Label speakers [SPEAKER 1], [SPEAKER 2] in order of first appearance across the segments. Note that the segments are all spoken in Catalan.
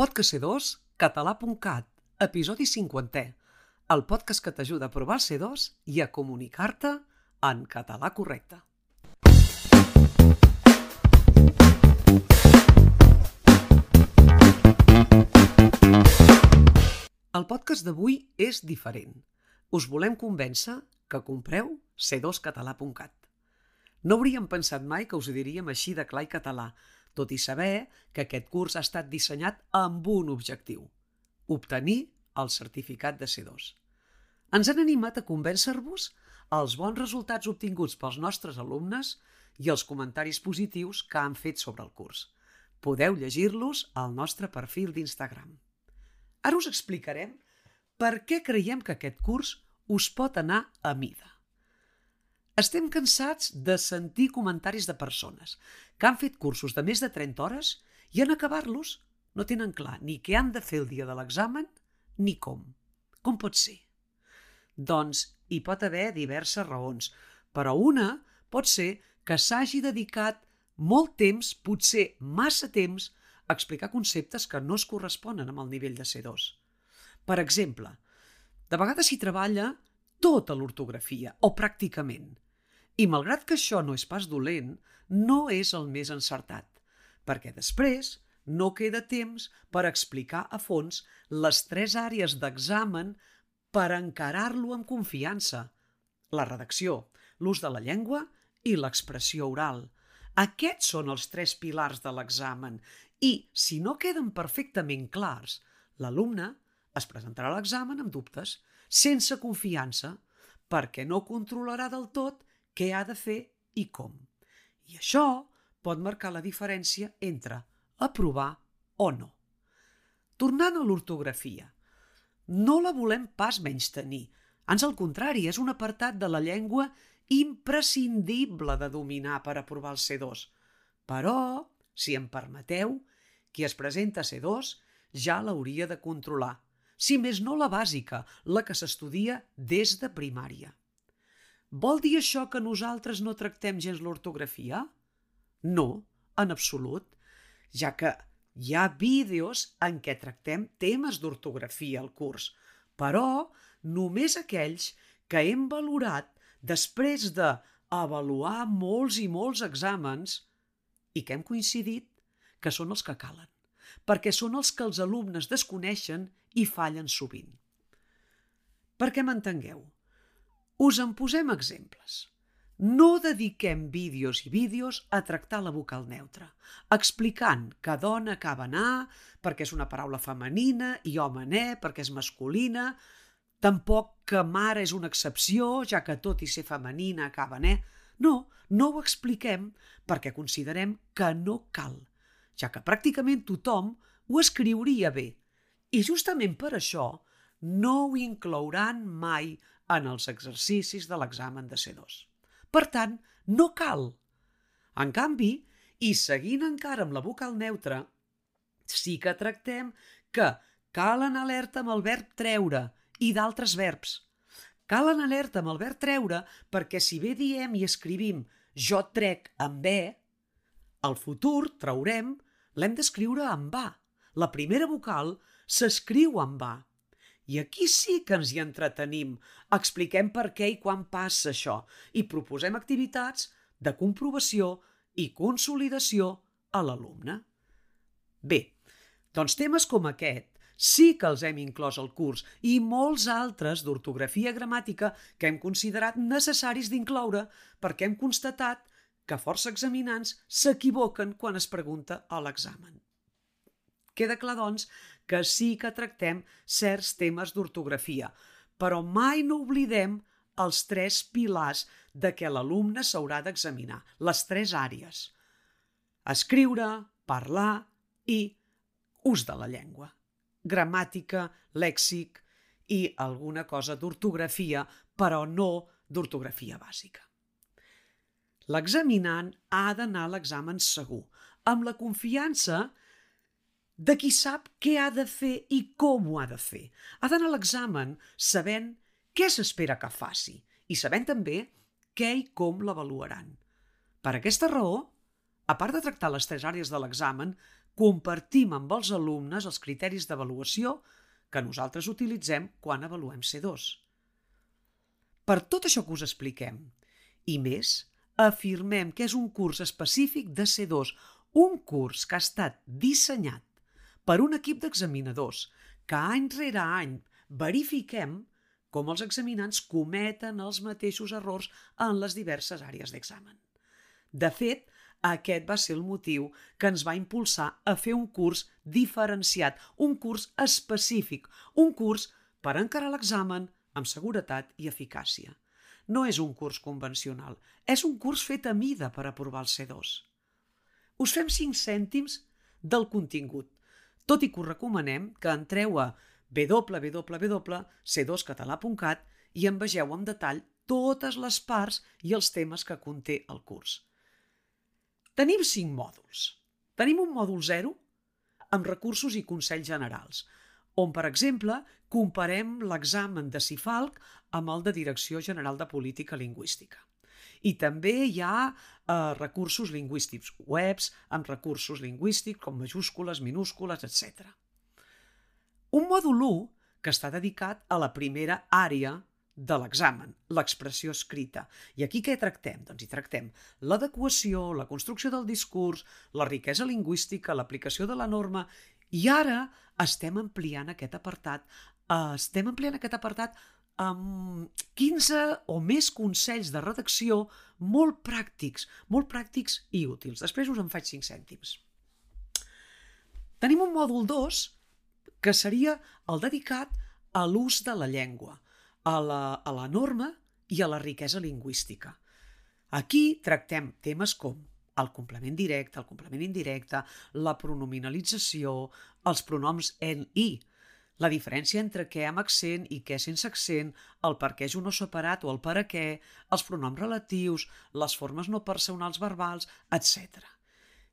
[SPEAKER 1] Podcast C2, català.cat, episodi 50è, el podcast que t'ajuda a provar el C2 i a comunicar-te en català correcte. El podcast d'avui és diferent. Us volem convèncer que compreu c2català.cat. No hauríem pensat mai que us ho diríem així de clar i català, tot i saber que aquest curs ha estat dissenyat amb un objectiu, obtenir el certificat de C2. Ens han animat a convèncer-vos els bons resultats obtinguts pels nostres alumnes i els comentaris positius que han fet sobre el curs. Podeu llegir-los al nostre perfil d'Instagram. Ara us explicarem per què creiem que aquest curs us pot anar a mida. Estem cansats de sentir comentaris de persones que han fet cursos de més de 30 hores i en acabar-los no tenen clar ni què han de fer el dia de l'examen ni com. Com pot ser? Doncs hi pot haver diverses raons, però una pot ser que s'hagi dedicat molt temps, potser massa temps, a explicar conceptes que no es corresponen amb el nivell de C2. Per exemple, de vegades s'hi treballa tota l'ortografia, o pràcticament. I malgrat que això no és pas dolent, no és el més encertat, perquè després no queda temps per explicar a fons les tres àrees d'examen per encarar-lo amb confiança. La redacció, l'ús de la llengua i l'expressió oral. Aquests són els tres pilars de l'examen i, si no queden perfectament clars, l'alumne es presentarà a l'examen amb dubtes, sense confiança, perquè no controlarà del tot què ha de fer i com. I això pot marcar la diferència entre aprovar o no. Tornant a l'ortografia, no la volem pas menys tenir. Ans al contrari, és un apartat de la llengua imprescindible de dominar per aprovar el C2. Però, si em permeteu, qui es presenta a C2 ja l'hauria de controlar, si més no la bàsica, la que s'estudia des de primària. Vol dir això que nosaltres no tractem gens l'ortografia? No, en absolut, ja que hi ha vídeos en què tractem temes d'ortografia al curs, però només aquells que hem valorat després de avaluar molts i molts exàmens i que hem coincidit que són els que calen, perquè són els que els alumnes desconeixen i fallen sovint. Perquè m'entengueu, us en posem exemples. No dediquem vídeos i vídeos a tractar la vocal neutra, explicant que dona acaba en A perquè és una paraula femenina i home en E perquè és masculina, tampoc que mare és una excepció, ja que tot i ser femenina acaba en E. No, no ho expliquem perquè considerem que no cal, ja que pràcticament tothom ho escriuria bé. I justament per això no ho inclouran mai en els exercicis de l'examen de C2. Per tant, no cal. En canvi, i seguint encara amb la vocal neutra, sí que tractem que cal anar alerta amb el verb treure i d'altres verbs. Cal anar alerta amb el verb treure perquè si bé diem i escrivim jo trec amb B, el futur traurem l'hem d'escriure amb A. La primera vocal s'escriu amb A. I aquí sí que ens hi entretenim, expliquem per què i quan passa això i proposem activitats de comprovació i consolidació a l'alumne. Bé, doncs temes com aquest sí que els hem inclòs al curs i molts altres d'ortografia gramàtica que hem considerat necessaris d'incloure perquè hem constatat que força examinants s'equivoquen quan es pregunta a l'examen. Queda clar, doncs, que sí que tractem certs temes d'ortografia, però mai no oblidem els tres pilars de què l'alumne s'haurà d'examinar, les tres àrees. Escriure, parlar i ús de la llengua. Gramàtica, lèxic i alguna cosa d'ortografia, però no d'ortografia bàsica. L'examinant ha d'anar a l'examen segur, amb la confiança de qui sap què ha de fer i com ho ha de fer. Ha d'anar a l'examen sabent què s'espera que faci i sabent també què i com l'avaluaran. Per aquesta raó, a part de tractar les tres àrees de l'examen, compartim amb els alumnes els criteris d'avaluació que nosaltres utilitzem quan avaluem C2. Per tot això que us expliquem, i més, afirmem que és un curs específic de C2, un curs que ha estat dissenyat per un equip d'examinadors que any rere any verifiquem com els examinants cometen els mateixos errors en les diverses àrees d'examen. De fet, aquest va ser el motiu que ens va impulsar a fer un curs diferenciat, un curs específic, un curs per encarar l'examen amb seguretat i eficàcia. No és un curs convencional, és un curs fet a mida per aprovar el C2. Us fem 5 cèntims del contingut, tot i que us recomanem que entreu a www.c2català.cat i en vegeu amb detall totes les parts i els temes que conté el curs. Tenim cinc mòduls. Tenim un mòdul 0 amb recursos i consells generals, on, per exemple, comparem l'examen de CIFALC amb el de Direcció General de Política Lingüística. I també hi ha eh, recursos lingüístics, webs amb recursos lingüístics com majúscules, minúscules, etc. Un mòdul 1 que està dedicat a la primera àrea de l'examen, l'expressió escrita. I aquí què tractem? Doncs hi tractem l'adequació, la construcció del discurs, la riquesa lingüística, l'aplicació de la norma i ara estem ampliant aquest apartat, eh, estem ampliant aquest apartat amb 15 o més consells de redacció molt pràctics, molt pràctics i útils. Després us en faig 5 cèntims. Tenim un mòdul 2 que seria el dedicat a l'ús de la llengua – a la, a la norma i a la riquesa lingüística. Aquí tractem temes com el complement directe, el complement indirecte, la pronominalització, els pronoms en i, la diferència entre què amb accent i què sense accent, el per què és un no separat o el per a què, els pronoms relatius, les formes no personals verbals, etc.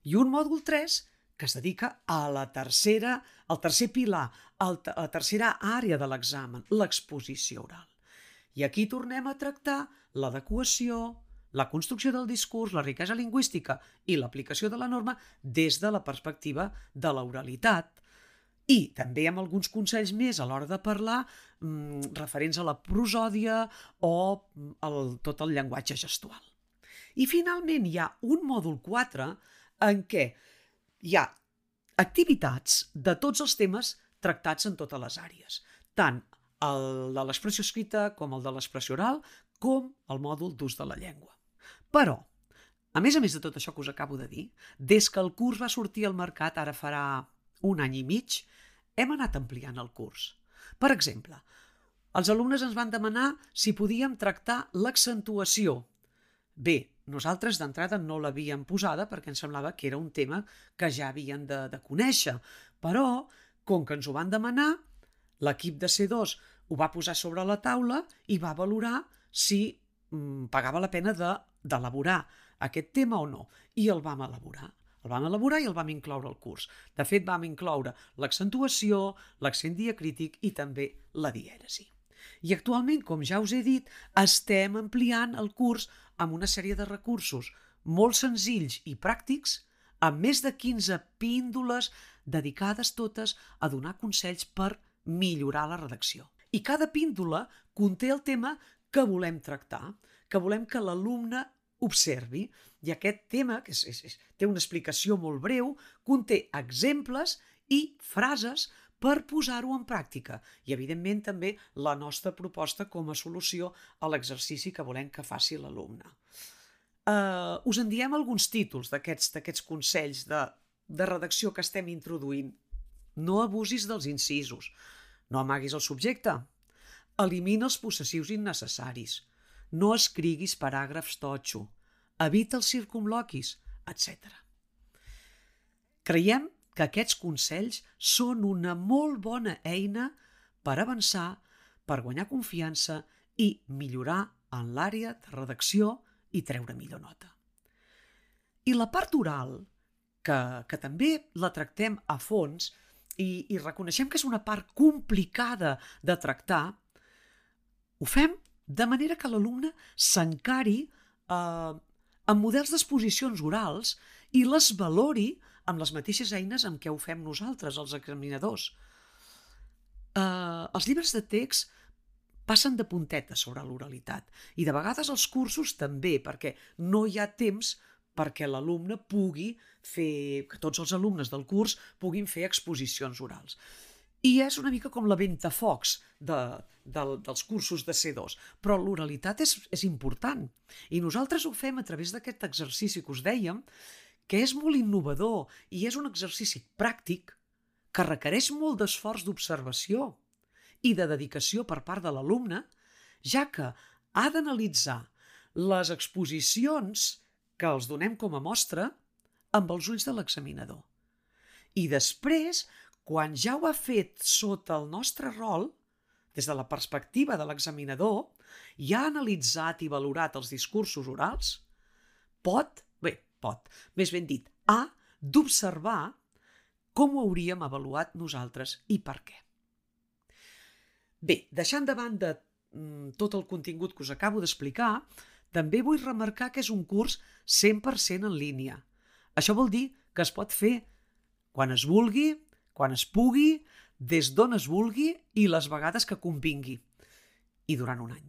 [SPEAKER 1] I un mòdul 3 que es dedica a la tercera, al tercer pilar, a la tercera àrea de l'examen, l'exposició oral. I aquí tornem a tractar l'adequació, la construcció del discurs, la riquesa lingüística i l'aplicació de la norma des de la perspectiva de l'oralitat. I també amb alguns consells més a l'hora de parlar mmm, referents a la prosòdia o el, tot el llenguatge gestual. I finalment hi ha un mòdul 4 en què hi ha activitats de tots els temes tractats en totes les àrees, tant el de l'expressió escrita com el de l'expressió oral, com el mòdul d'ús de la llengua. Però, a més a més de tot això que us acabo de dir, des que el curs va sortir al mercat, ara farà un any i mig, hem anat ampliant el curs. Per exemple, els alumnes ens van demanar si podíem tractar l'accentuació. Bé, nosaltres d'entrada no l'havíem posada perquè ens semblava que era un tema que ja havien de, de conèixer, però, com que ens ho van demanar, l'equip de C2 ho va posar sobre la taula i va valorar si mm, pagava la pena d'elaborar de, aquest tema o no, i el vam elaborar. El vam elaborar i el vam incloure al curs. De fet, vam incloure l'accentuació, l'accent diacrític i també la dièresi. I actualment, com ja us he dit, estem ampliant el curs amb una sèrie de recursos molt senzills i pràctics, amb més de 15 píndoles dedicades totes a donar consells per millorar la redacció. I cada píndola conté el tema que volem tractar, que volem que l'alumne observi. I aquest tema, que és, és, és, té una explicació molt breu, conté exemples i frases per posar-ho en pràctica i, evidentment, també la nostra proposta com a solució a l'exercici que volem que faci l'alumne. Uh, us en diem alguns títols d'aquests consells de, de redacció que estem introduint. No abusis dels incisos. No amaguis el subjecte. Elimina els possessius innecessaris. No escriguis paràgrafs totxo. Evita els circumloquis, etc. Creiem que aquests consells són una molt bona eina per avançar, per guanyar confiança i millorar en l'àrea de redacció i treure millor nota. I la part oral, que, que també la tractem a fons i, i reconeixem que és una part complicada de tractar, ho fem de manera que l'alumne s'encari eh, amb models d'exposicions orals i les valori amb les mateixes eines amb què ho fem nosaltres, els examinadors. Uh, els llibres de text passen de punteta sobre l'oralitat i de vegades els cursos també, perquè no hi ha temps perquè l'alumne pugui fer, que tots els alumnes del curs puguin fer exposicions orals. I és una mica com la ventafocs de, de, dels cursos de C2, però l'oralitat és, és important. I nosaltres ho fem a través d'aquest exercici que us dèiem, que és molt innovador i és un exercici pràctic que requereix molt d'esforç d'observació i de dedicació per part de l'alumne, ja que ha d'analitzar les exposicions que els donem com a mostra amb els ulls de l'examinador. I després, quan ja ho ha fet sota el nostre rol, des de la perspectiva de l'examinador, ja ha analitzat i valorat els discursos orals, pot, bé, pot, més ben dit, ha d'observar com ho hauríem avaluat nosaltres i per què. Bé, deixant de banda mm, tot el contingut que us acabo d'explicar, també vull remarcar que és un curs 100% en línia. Això vol dir que es pot fer quan es vulgui, quan es pugui, des d'on es vulgui i les vegades que convingui. I durant un any.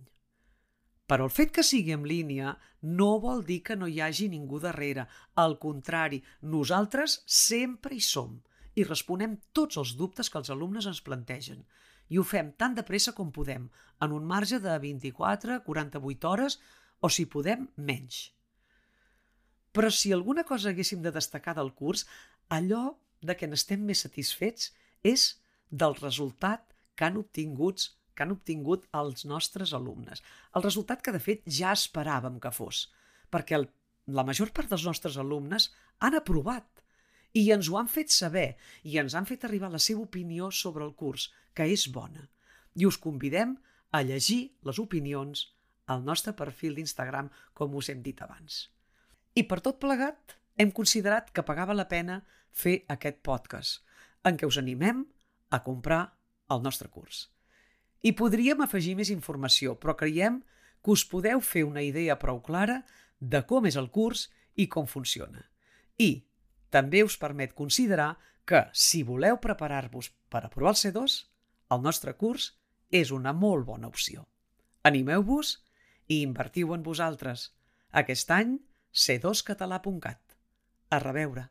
[SPEAKER 1] Però el fet que sigui en línia no vol dir que no hi hagi ningú darrere. Al contrari, nosaltres sempre hi som i responem tots els dubtes que els alumnes ens plantegen. I ho fem tan de pressa com podem, en un marge de 24, 48 hores o, si podem, menys. Però si alguna cosa haguéssim de destacar del curs, allò de què n'estem més satisfets és del resultat que han obtinguts que han obtingut els nostres alumnes. El resultat que, de fet, ja esperàvem que fos, perquè el, la major part dels nostres alumnes han aprovat i ens ho han fet saber i ens han fet arribar la seva opinió sobre el curs, que és bona. I us convidem a llegir les opinions al nostre perfil d'Instagram, com us hem dit abans. I per tot plegat, hem considerat que pagava la pena fer aquest podcast, en què us animem a comprar el nostre curs. I podríem afegir més informació, però creiem que us podeu fer una idea prou clara de com és el curs i com funciona. I també us permet considerar que, si voleu preparar-vos per aprovar el C2, el nostre curs és una molt bona opció. Animeu-vos i invertiu en vosaltres. Aquest any, c2català.cat. A reveure.